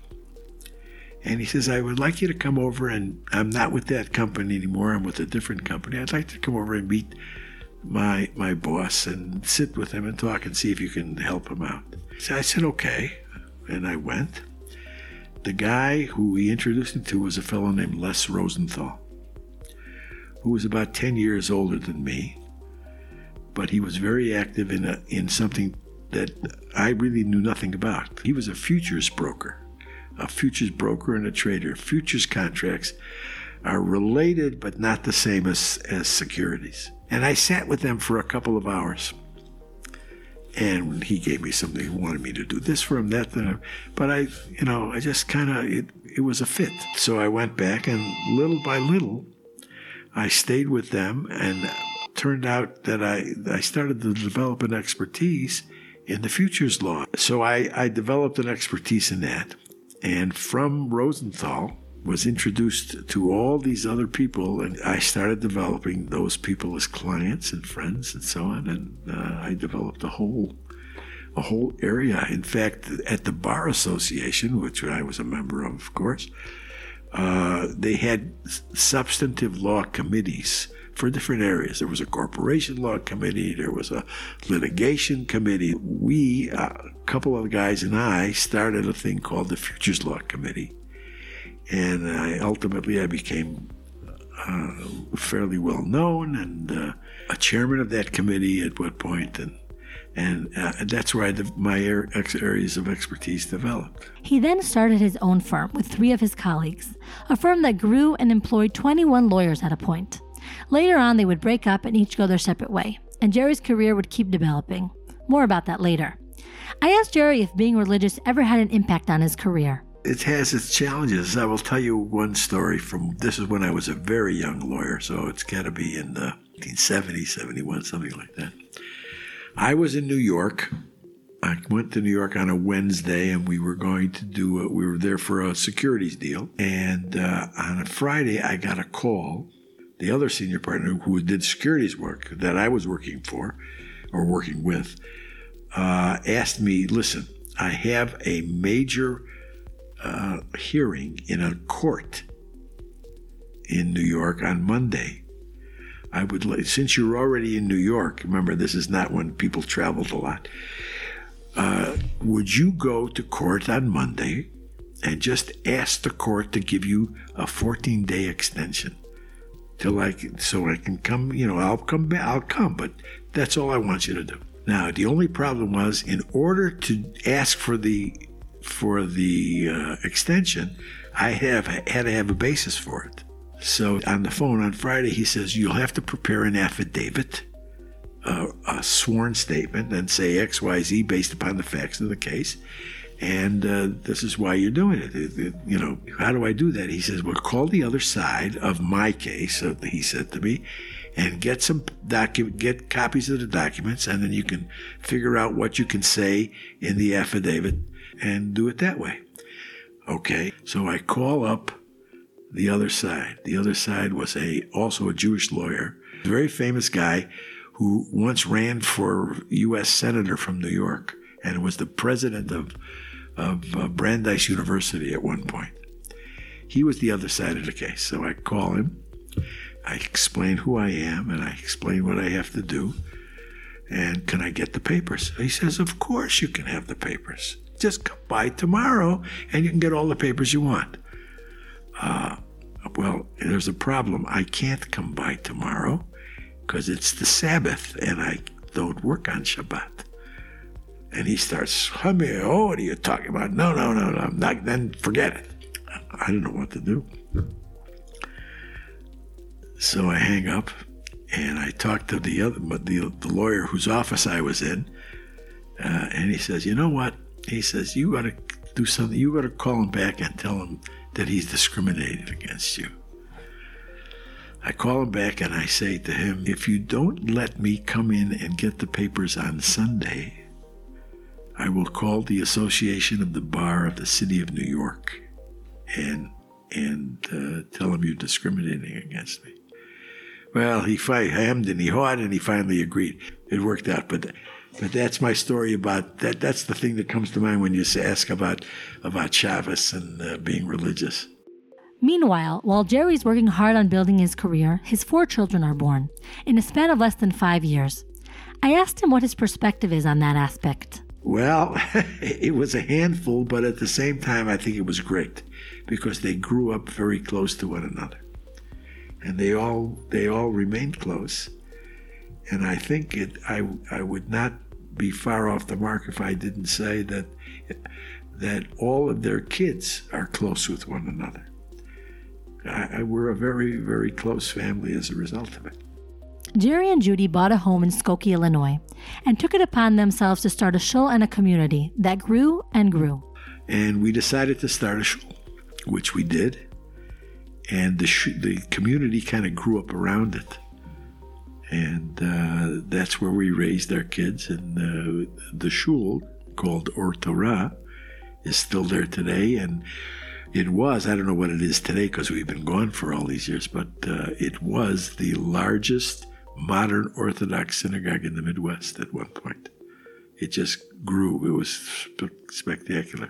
and he says, I would like you to come over, and I'm not with that company anymore. I'm with a different company. I'd like to come over and meet my my boss and sit with him and talk and see if you can help him out. So I said, okay. And I went. The guy who he introduced me to was a fellow named Les Rosenthal, who was about 10 years older than me. But he was very active in, a, in something that I really knew nothing about. He was a futures broker a futures broker and a trader. Futures contracts are related but not the same as, as securities. And I sat with them for a couple of hours. And he gave me something. He wanted me to do this for him, that, that. But I, you know, I just kind of, it, it was a fit. So I went back, and little by little, I stayed with them, and turned out that I, I started to develop an expertise in the futures law. So I, I developed an expertise in that and from Rosenthal was introduced to all these other people, and I started developing those people as clients and friends and so on. And uh, I developed a whole a whole area. In fact, at the Bar Association, which I was a member of, of course, uh, they had substantive law committees for different areas. There was a corporation law committee, there was a litigation committee. We, a couple of guys and I, started a thing called the Futures Law Committee. And I, ultimately I became uh, fairly well known and uh, a chairman of that committee at one point, and and uh, that's where I, my areas of expertise developed. He then started his own firm with three of his colleagues, a firm that grew and employed 21 lawyers at a point. Later on, they would break up and each go their separate way, and Jerry's career would keep developing. More about that later. I asked Jerry if being religious ever had an impact on his career. It has its challenges. I will tell you one story from this is when I was a very young lawyer, so it's got to be in the 1970, 71, something like that. I was in New York. I went to New York on a Wednesday, and we were going to do. A, we were there for a securities deal, and uh, on a Friday, I got a call. The other senior partner who did securities work that I was working for, or working with, uh, asked me, "Listen, I have a major uh, hearing in a court in New York on Monday." I would like, since you're already in New York, remember this is not when people traveled a lot. Uh, would you go to court on Monday and just ask the court to give you a 14 day extension till I can, so I can come, you know, I'll come back, I'll come, but that's all I want you to do. Now, the only problem was in order to ask for the, for the uh, extension, I have had to have a basis for it. So on the phone on Friday, he says, You'll have to prepare an affidavit, uh, a sworn statement, and say XYZ based upon the facts of the case. And uh, this is why you're doing it. It, it. You know, how do I do that? He says, Well, call the other side of my case, he said to me, and get some document, get copies of the documents, and then you can figure out what you can say in the affidavit and do it that way. Okay, so I call up the other side. The other side was a also a Jewish lawyer, a very famous guy who once ran for U.S. senator from New York and was the president of of uh, Brandeis University at one point. He was the other side of the case, so I call him. I explain who I am and I explain what I have to do. And can I get the papers? He says, Of course you can have the papers. Just come by tomorrow and you can get all the papers you want. Uh, well, there's a problem. I can't come by tomorrow because it's the Sabbath and I don't work on Shabbat. And he starts humming, Oh, what are you talking about? No, no, no, no, I'm not. Then forget it. I don't know what to do. So I hang up and I talk to the other, the, the lawyer whose office I was in. Uh, and he says, You know what? He says, You got to do something. You got to call him back and tell him that he's discriminated against you. I call him back and I say to him, If you don't let me come in and get the papers on Sunday, I will call the Association of the Bar of the City of New York and and uh, tell them you're discriminating against me. Well, he hemmed and he hawed and he finally agreed. It worked out, but but that's my story about that. That's the thing that comes to mind when you ask about about Shabbos and uh, being religious. Meanwhile, while Jerry's working hard on building his career, his four children are born in a span of less than five years. I asked him what his perspective is on that aspect. Well, it was a handful, but at the same time, I think it was great because they grew up very close to one another, and they all they all remained close. And I think it, I I would not be far off the mark if I didn't say that that all of their kids are close with one another. I, I, we're a very, very close family as a result of it. Jerry and Judy bought a home in Skokie, Illinois, and took it upon themselves to start a shul and a community that grew and grew. And we decided to start a shul, which we did. And the, sh- the community kind of grew up around it and uh, that's where we raised our kids. And uh, the shul called Or Torah is still there today, and it was I don't know what it is today because we've been gone for all these years, but uh, it was the largest modern Orthodox synagogue in the Midwest at one point. It just grew. It was spectacular.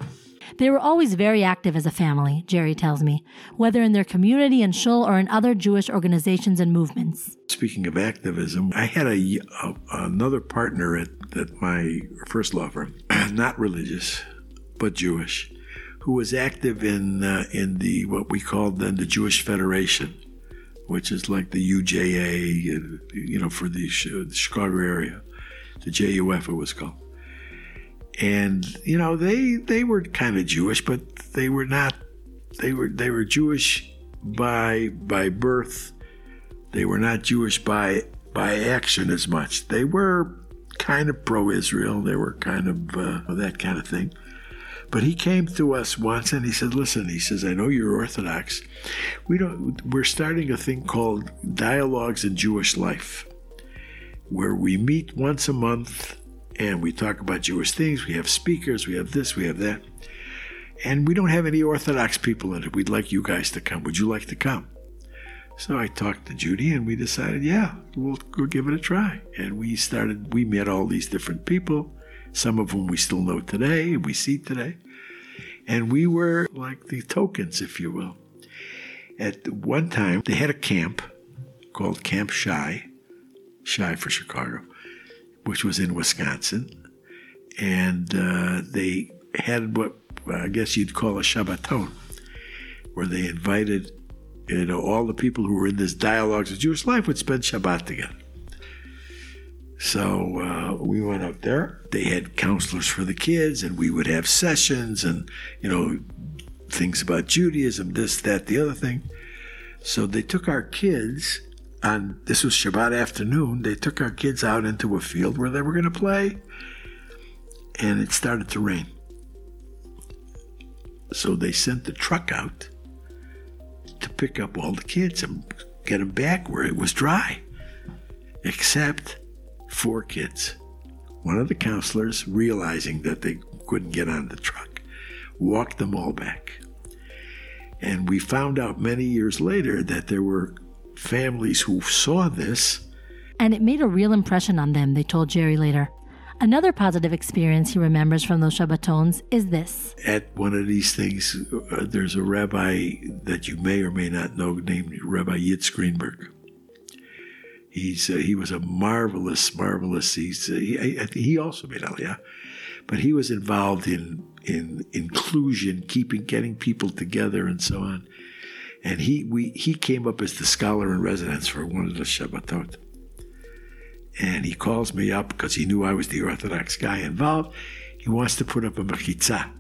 They were always very active as a family, Jerry tells me, whether in their community in shul or in other Jewish organizations and movements. Speaking of activism, I had a, a another partner at, at my first law firm, not religious, but Jewish, who was active in uh, in the what we called then the Jewish Federation, which is like the UJA, you know, for the Chicago area, the JUF it was called and you know they they were kind of Jewish, but they were not. They were they were Jewish by by birth. They were not Jewish by by action as much. They were kind of pro-Israel. They were kind of uh, that kind of thing. But he came to us once and he said, "Listen," he says, "I know you're Orthodox. We don't. We're starting a thing called Dialogues in Jewish Life, where we meet once a month and we talk about Jewish things. We have speakers, we have this, we have that. And we don't have any Orthodox people in it. We'd like you guys to come. Would you like to come? So I talked to Judy and we decided, yeah, we'll, we'll give it a try. And we started, we met all these different people, some of whom we still know today, we see today. And we were like the tokens, if you will. At one time, they had a camp called Camp Chi, Chi for Chicago, which was in Wisconsin. And uh, they had what I guess you'd call a Shabbaton, where they invited you know all the people who were in this dialogues of Jewish life would spend Shabbat together. So uh, we went up there. They had counselors for the kids, and we would have sessions and you know things about Judaism, this, that, the other thing. So they took our kids on this was Shabbat afternoon. They took our kids out into a field where they were going to play, and it started to rain. So they sent the truck out to pick up all the kids and get them back where it was dry, except four kids. One of the counselors, realizing that they couldn't get on the truck, walked them all back. And we found out many years later that there were families who saw this. And it made a real impression on them, they told Jerry later. Another positive experience he remembers from those Shabbatons is this. At one of these things, uh, there's a rabbi that you may or may not know named Rabbi Yitz Greenberg. He's uh, he was a marvelous, marvelous. He's uh, he, he also made Aliyah, but he was involved in in inclusion, keeping getting people together, and so on. And he we he came up as the scholar in residence for one of the Shabbatot and he calls me up because he knew I was the Orthodox guy involved. He wants to put up a mechitza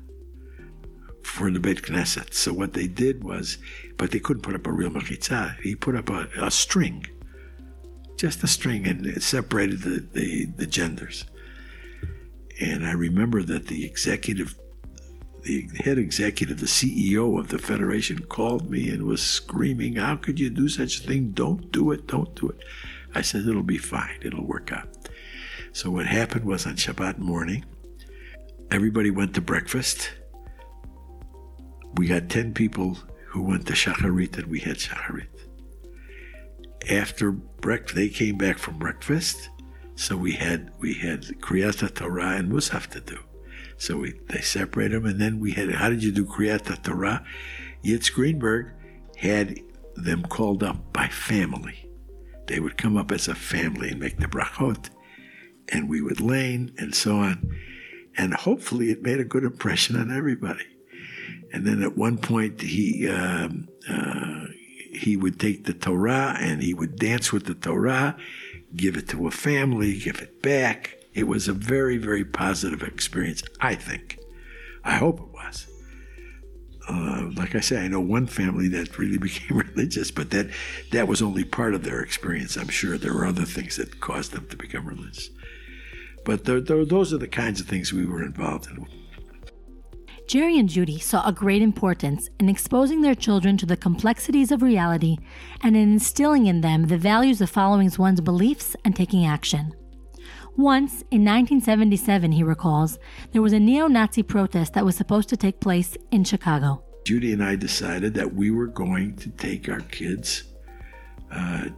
for the Beit Knesset. So what they did was, but they couldn't put up a real mechitza. He put up a, a string, just a string, and it separated the, the, the genders. And I remember that the executive, the head executive, the CEO of the federation called me and was screaming, How could you do such a thing? Don't do it, don't do it. I said, it'll be fine, it'll work out. So what happened was on Shabbat morning, everybody went to breakfast. We had 10 people who went to Shacharit and we had Shacharit. After breakfast, they came back from breakfast, so we had we had Kriyat Torah and Musaf to do. So we they separated them, and then we had how did you do Kriyat Torah? Yitz Greenberg had them called up by family. They would come up as a family and make the brachot, and we would lein and so on. And hopefully it made a good impression on everybody. And then at one point he um, uh, he would take the Torah and he would dance with the Torah, give it to a family, give it back. It was a very very positive experience, I think. I hope it was uh, like I say, I know one family that really became religious, but that that was only part of their experience. I'm sure there were other things that caused them to become religious. But they're, they're, those are the kinds of things we were involved in. Jerry and Judy saw a great importance in exposing their children to the complexities of reality and in instilling in them the values of following one's beliefs and taking action. Once, in 1977, he recalls, there was a neo Nazi protest that was supposed to take place in Chicago. Judy and I decided that we were going to take our kids uh,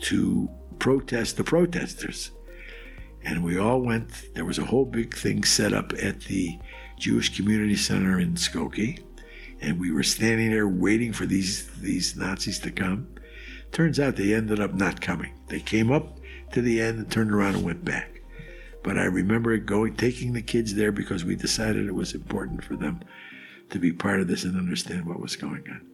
to protest the protesters. And we all went, there was a whole big thing set up at the Jewish Community Center in Skokie. And we were standing there waiting for these, these Nazis to come. Turns out they ended up not coming. They came up to the end and turned around and went back. But I remember going, taking the kids there because we decided it was important for them to be part of this and understand what was going on.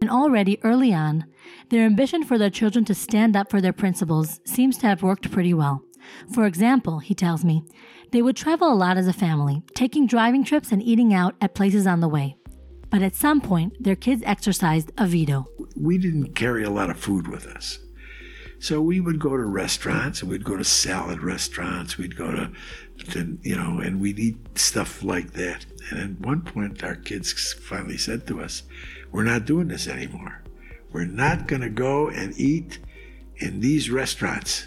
And already early on, their ambition for their children to stand up for their principles seems to have worked pretty well. For example, he tells me, they would travel a lot as a family, taking driving trips and eating out at places on the way. But at some point, their kids exercised a veto. We didn't carry a lot of food with us. So we would go to restaurants and we'd go to salad restaurants. We'd go to, to, you know, and we'd eat stuff like that. And at one point, our kids finally said to us, We're not doing this anymore. We're not going to go and eat in these restaurants.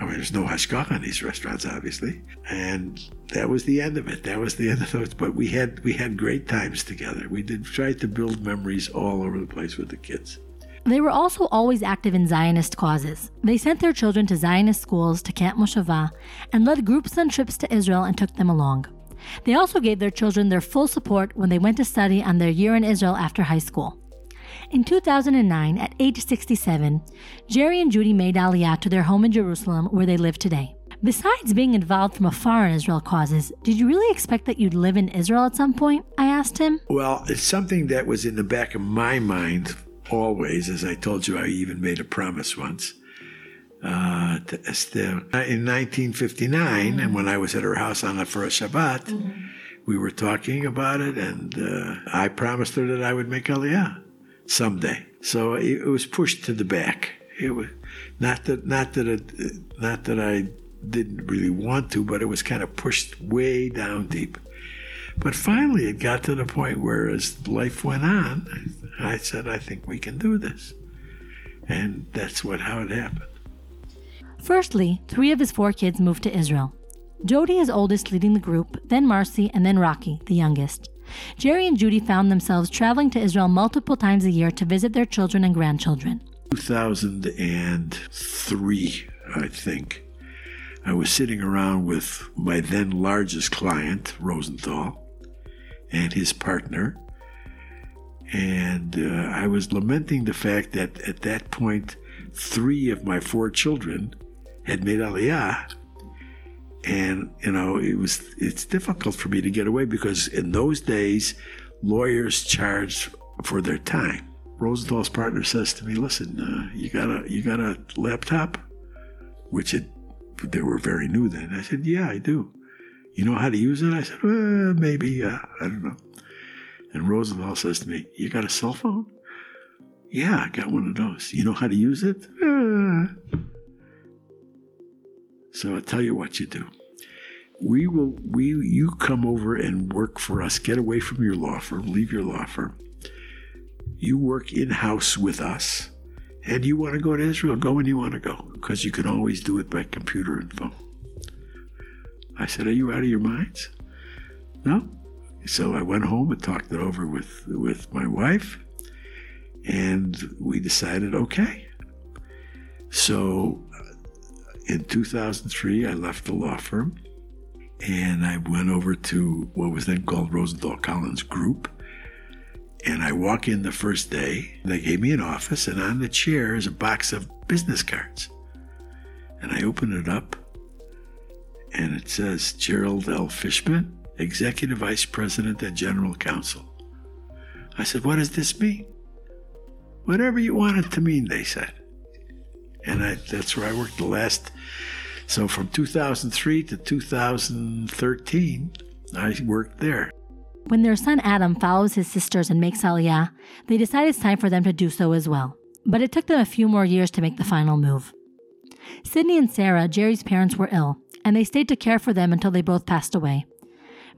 I mean, there's no hashgacha in these restaurants, obviously, and that was the end of it. That was the end of those. But we had we had great times together. We did try to build memories all over the place with the kids. They were also always active in Zionist causes. They sent their children to Zionist schools to Camp Moshava and led groups on trips to Israel and took them along. They also gave their children their full support when they went to study on their year in Israel after high school. In 2009, at age 67, Jerry and Judy made Aliyah to their home in Jerusalem where they live today. Besides being involved from afar in Israel causes, did you really expect that you'd live in Israel at some point? I asked him. Well, it's something that was in the back of my mind always. As I told you, I even made a promise once uh, to Esther. In 1959, mm-hmm. and when I was at her house on the first Shabbat, mm-hmm. we were talking about it, and uh, I promised her that I would make Aliyah someday. So it, was pushed to the back. It was not that not that it, not that I didn't really want to, but it was kind of pushed way down deep. But finally, it got to the point where, as life went on, I said, "I think we can do this," and that's what how it happened. Firstly, three of his four kids moved to Israel. Jody is oldest, leading the group, then Marcy, and then Rocky, the youngest. Jerry and Judy found themselves traveling to Israel multiple times a year to visit their children and grandchildren. 2003, I think. I was sitting around with my then largest client, Rosenthal, and his partner. And uh, I was lamenting the fact that at that point, three of my four children had made Aliyah and you know it was it's difficult for me to get away because in those days lawyers charged for their time. Rosenthal's partner says to me listen uh, you got a you got a laptop? Which it they were very new then. I said yeah i do. You know how to use it? I said well, maybe uh, i don't know. And rosenthal says to me you got a cell phone? Yeah i got one of those. You know how to use it? Uh, so I'll tell you what you do. We will we you come over and work for us. Get away from your law firm, leave your law firm. You work in-house with us. And you want to go to Israel, go when you want to go, because you can always do it by computer and phone. I said, Are you out of your minds? No. So I went home and talked it over with, with my wife, and we decided, okay. So uh, in 2003, I left the law firm and I went over to what was then called Rosenthal Collins Group. And I walk in the first day, they gave me an office, and on the chair is a box of business cards. And I open it up, and it says Gerald L. Fishman, Executive Vice President and General Counsel. I said, What does this mean? Whatever you want it to mean, they said and I, that's where I worked the last. So from 2003 to 2013, I worked there. When their son Adam follows his sisters and makes Aliyah, they decide it's time for them to do so as well. But it took them a few more years to make the final move. Sidney and Sarah, Jerry's parents, were ill, and they stayed to care for them until they both passed away.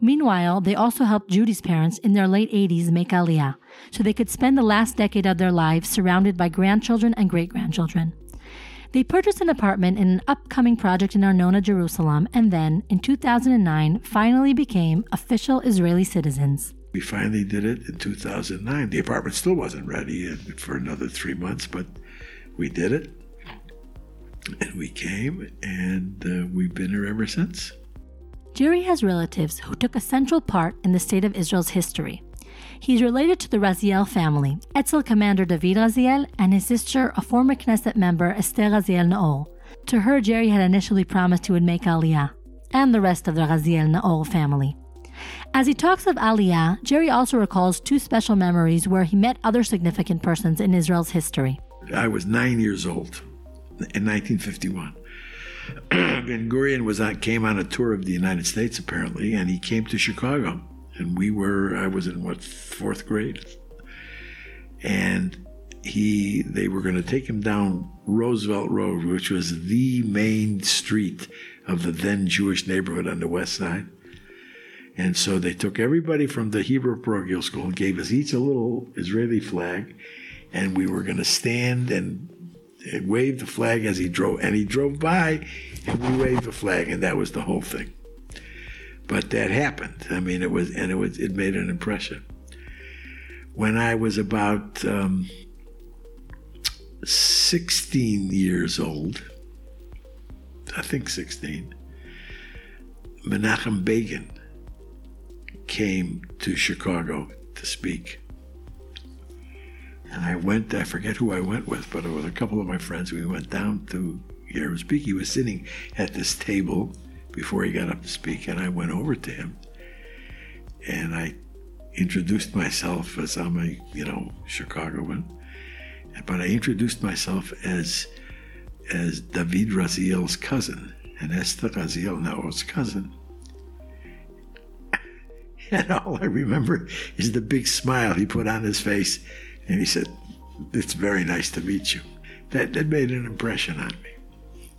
Meanwhile, they also helped Judy's parents in their late 80s make Aliyah, so they could spend the last decade of their lives surrounded by grandchildren and great grandchildren. They purchased an apartment in an upcoming project in Arnona, Jerusalem, and then, in 2009, finally became official Israeli citizens. We finally did it in 2009. The apartment still wasn't ready for another three months, but we did it. And we came, and uh, we've been here ever since. Jerry has relatives who took a central part in the state of Israel's history. He's related to the Raziel family, Etzel Commander David Raziel, and his sister, a former Knesset member, Esther Raziel Naor. To her, Jerry had initially promised he would make Aliyah, and the rest of the Raziel Naor family. As he talks of Aliyah, Jerry also recalls two special memories where he met other significant persons in Israel's history. I was nine years old in 1951. Ben Gurion was on, came on a tour of the United States apparently, and he came to Chicago and we were I was in what fourth grade, and he they were going to take him down Roosevelt Road, which was the main street of the then Jewish neighborhood on the west side. And so they took everybody from the Hebrew parochial school and gave us each a little Israeli flag, and we were going to stand and wave the flag as he drove, and he drove by, and we waved the flag, and that was the whole thing. But that happened. I mean, it was, and it was, it made an impression. When I was about um, 16 years old, I think 16, Menachem Begin came to Chicago to speak. And I went, I forget who I went with, but it was a couple of my friends. We went down to hear him speak. He was sitting at this table before he got up to speak, and I went over to him and I introduced myself as I'm a, you know, Chicagoan. But I introduced myself as as David Raziel's cousin and Esther Raziel Naor's cousin. And all I remember is the big smile he put on his face, and he said, "It's very nice to meet you." That that made an impression on me.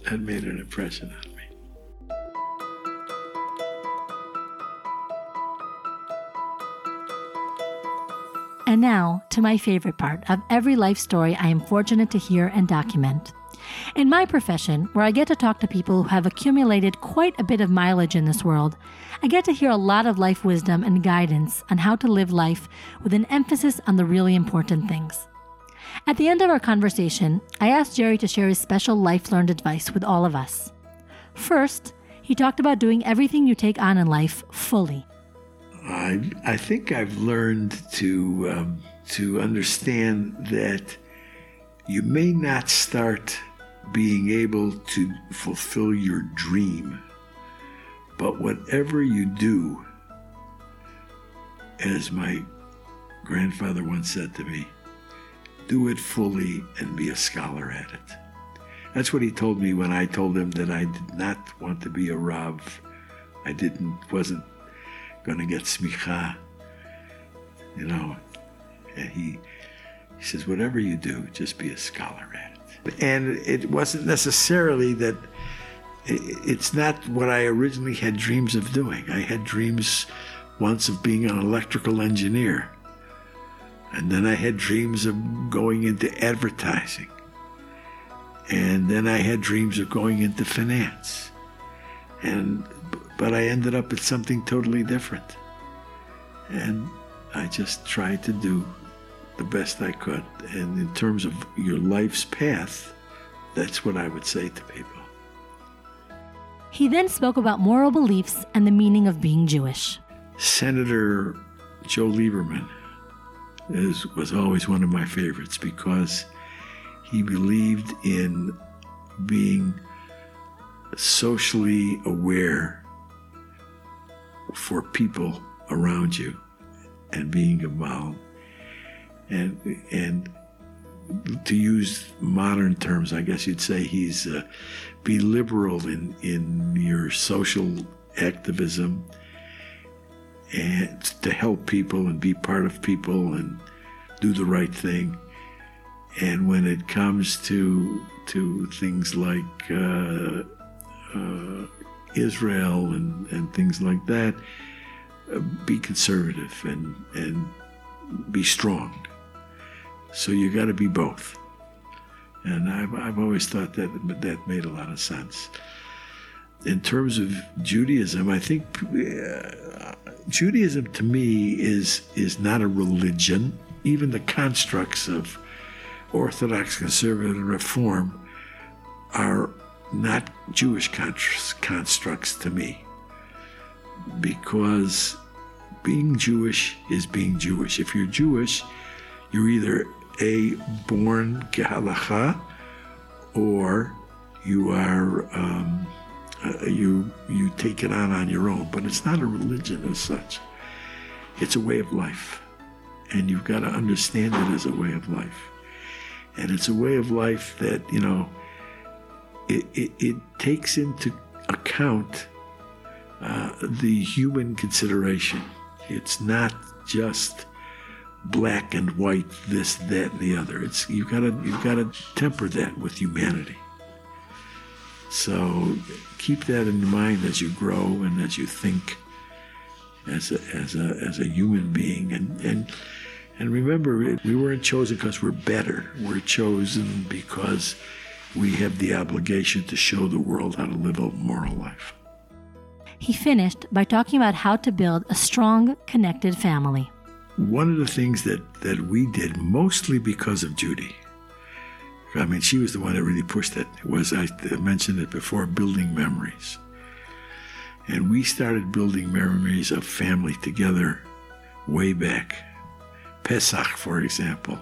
That made an impression on me. And now to my favorite part of every life story I am fortunate to hear and document. In my profession, where I get to talk to people who have accumulated quite a bit of mileage in this world, I get to hear a lot of life wisdom and guidance on how to live life with an emphasis on the really important things. At the end of our conversation, I asked Jerry to share his special life learned advice with all of us. First, he talked about doing everything you take on in life fully. I, I think I've learned to um, to understand that you may not start being able to fulfill your dream, but whatever you do, as my grandfather once said to me, do it fully and be a scholar at it. That's what he told me when I told him that I did not want to be a Rav. I didn't wasn't going to get smicha. You know, and he he says, whatever you do, just be a scholar at it. And it wasn't necessarily that. It's not what I originally had dreams of doing. I had dreams once of being an electrical engineer. And then I had dreams of going into advertising. And then I had dreams of going into finance. And but I ended up at something totally different. And I just tried to do the best I could. And in terms of your life's path, that's what I would say to people. He then spoke about moral beliefs and the meaning of being Jewish. Senator Joe Lieberman is, was always one of my favorites because he believed in being socially aware for people around you and being involved. And, and to use modern terms, I guess you'd say he's uh, be liberal in, in your social activism and to help people and be part of people and do the right thing. And when it comes to to things like uh, uh, Israel and, and things like that, uh, be conservative and, and be strong. So you got to be both. And I've, I've always thought that that made a lot of sense. In terms of Judaism, I think uh, Judaism to me is is not a religion. Even the constructs of Orthodox, conservative, and reform are not Jewish constructs to me. Because being Jewish is being Jewish. If you're Jewish, you're either a born gehalacha or you are um, uh, you you take it on on your own. But it's not a religion as such. It's a way of life, and you've got to understand it as a way of life. And it's a way of life that you know it, it, it takes into account uh, the human consideration. It's not just black and white, this, that, and the other. It's you've got to you've got to temper that with humanity. So keep that in mind as you grow and as you think as a, as a, as a human being, and and And remember, we weren't chosen because we're better. We're chosen because we have the obligation to show the world how to live a moral life. He finished by talking about how to build a strong, connected family. One of the things that, that we did, mostly because of Judy, I mean, she was the one that really pushed it, was, I mentioned it before, building memories. And we started building memories of family together way back. Pesach, for example.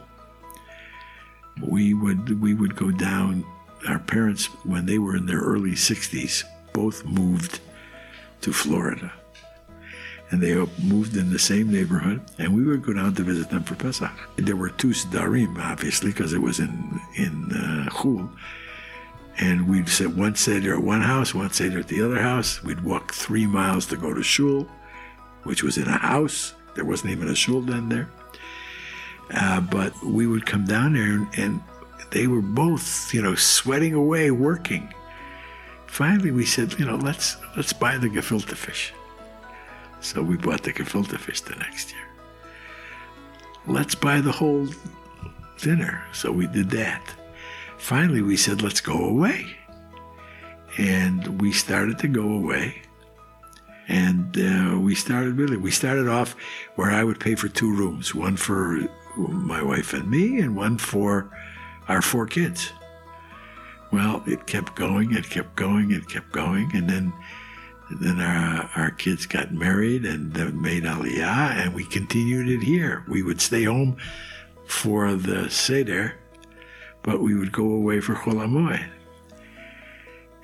We would we would go down. Our parents, when they were in their early 60s, both moved to Florida, and they moved in the same neighborhood. And we would go down to visit them for Pesach. There were two sedarim, obviously, because it was in in uh, Chul. And we'd sit one seder at one house, one seder at the other house. We'd walk three miles to go to shul, which was in a house. There wasn't even a shul then there. Uh, but we would come down there and, and they were both, you know, sweating away working. Finally, we said, you know, let's let's buy the gefilte fish. So we bought the gefilte fish the next year. Let's buy the whole dinner. So we did that. Finally, we said, let's go away. And we started to go away. And uh, we started really, we started off where I would pay for two rooms one for my wife and me, and one for our four kids. Well, it kept going, it kept going, it kept going, and then then our, our kids got married and made aliyah, and we continued it here. We would stay home for the seder, but we would go away for Chol Hamoed.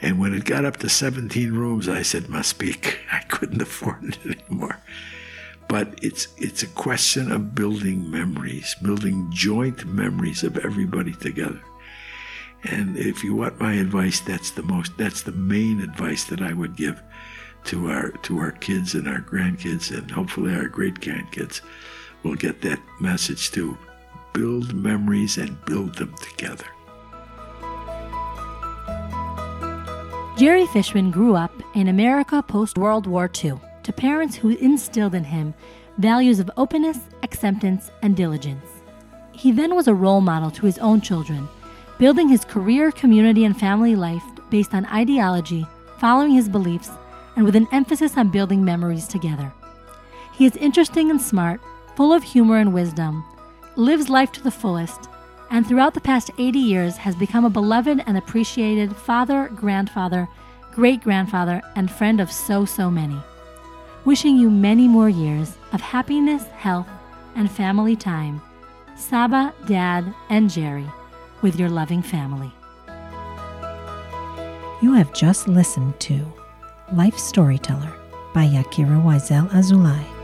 And when it got up to 17 rooms, I said, must speak. I couldn't afford it anymore. But it's it's a question of building memories, building joint memories of everybody together. And if you want my advice, that's the most that's the main advice that I would give to our to our kids and our grandkids and hopefully our great grandkids will get that message too. Build memories and build them together. Jerry Fishman grew up in America post World War II to parents who instilled in him values of openness, acceptance, and diligence. He then was a role model to his own children, building his career, community, and family life based on ideology, following his beliefs, and with an emphasis on building memories together. He is interesting and smart, full of humor and wisdom, lives life to the fullest, and throughout the past 80 years has become a beloved and appreciated father, grandfather, great grandfather, and friend of so, so many wishing you many more years of happiness, health, and family time. Saba, Dad, and Jerry, with your loving family. You have just listened to Life Storyteller by Yakira Wiesel Azulai.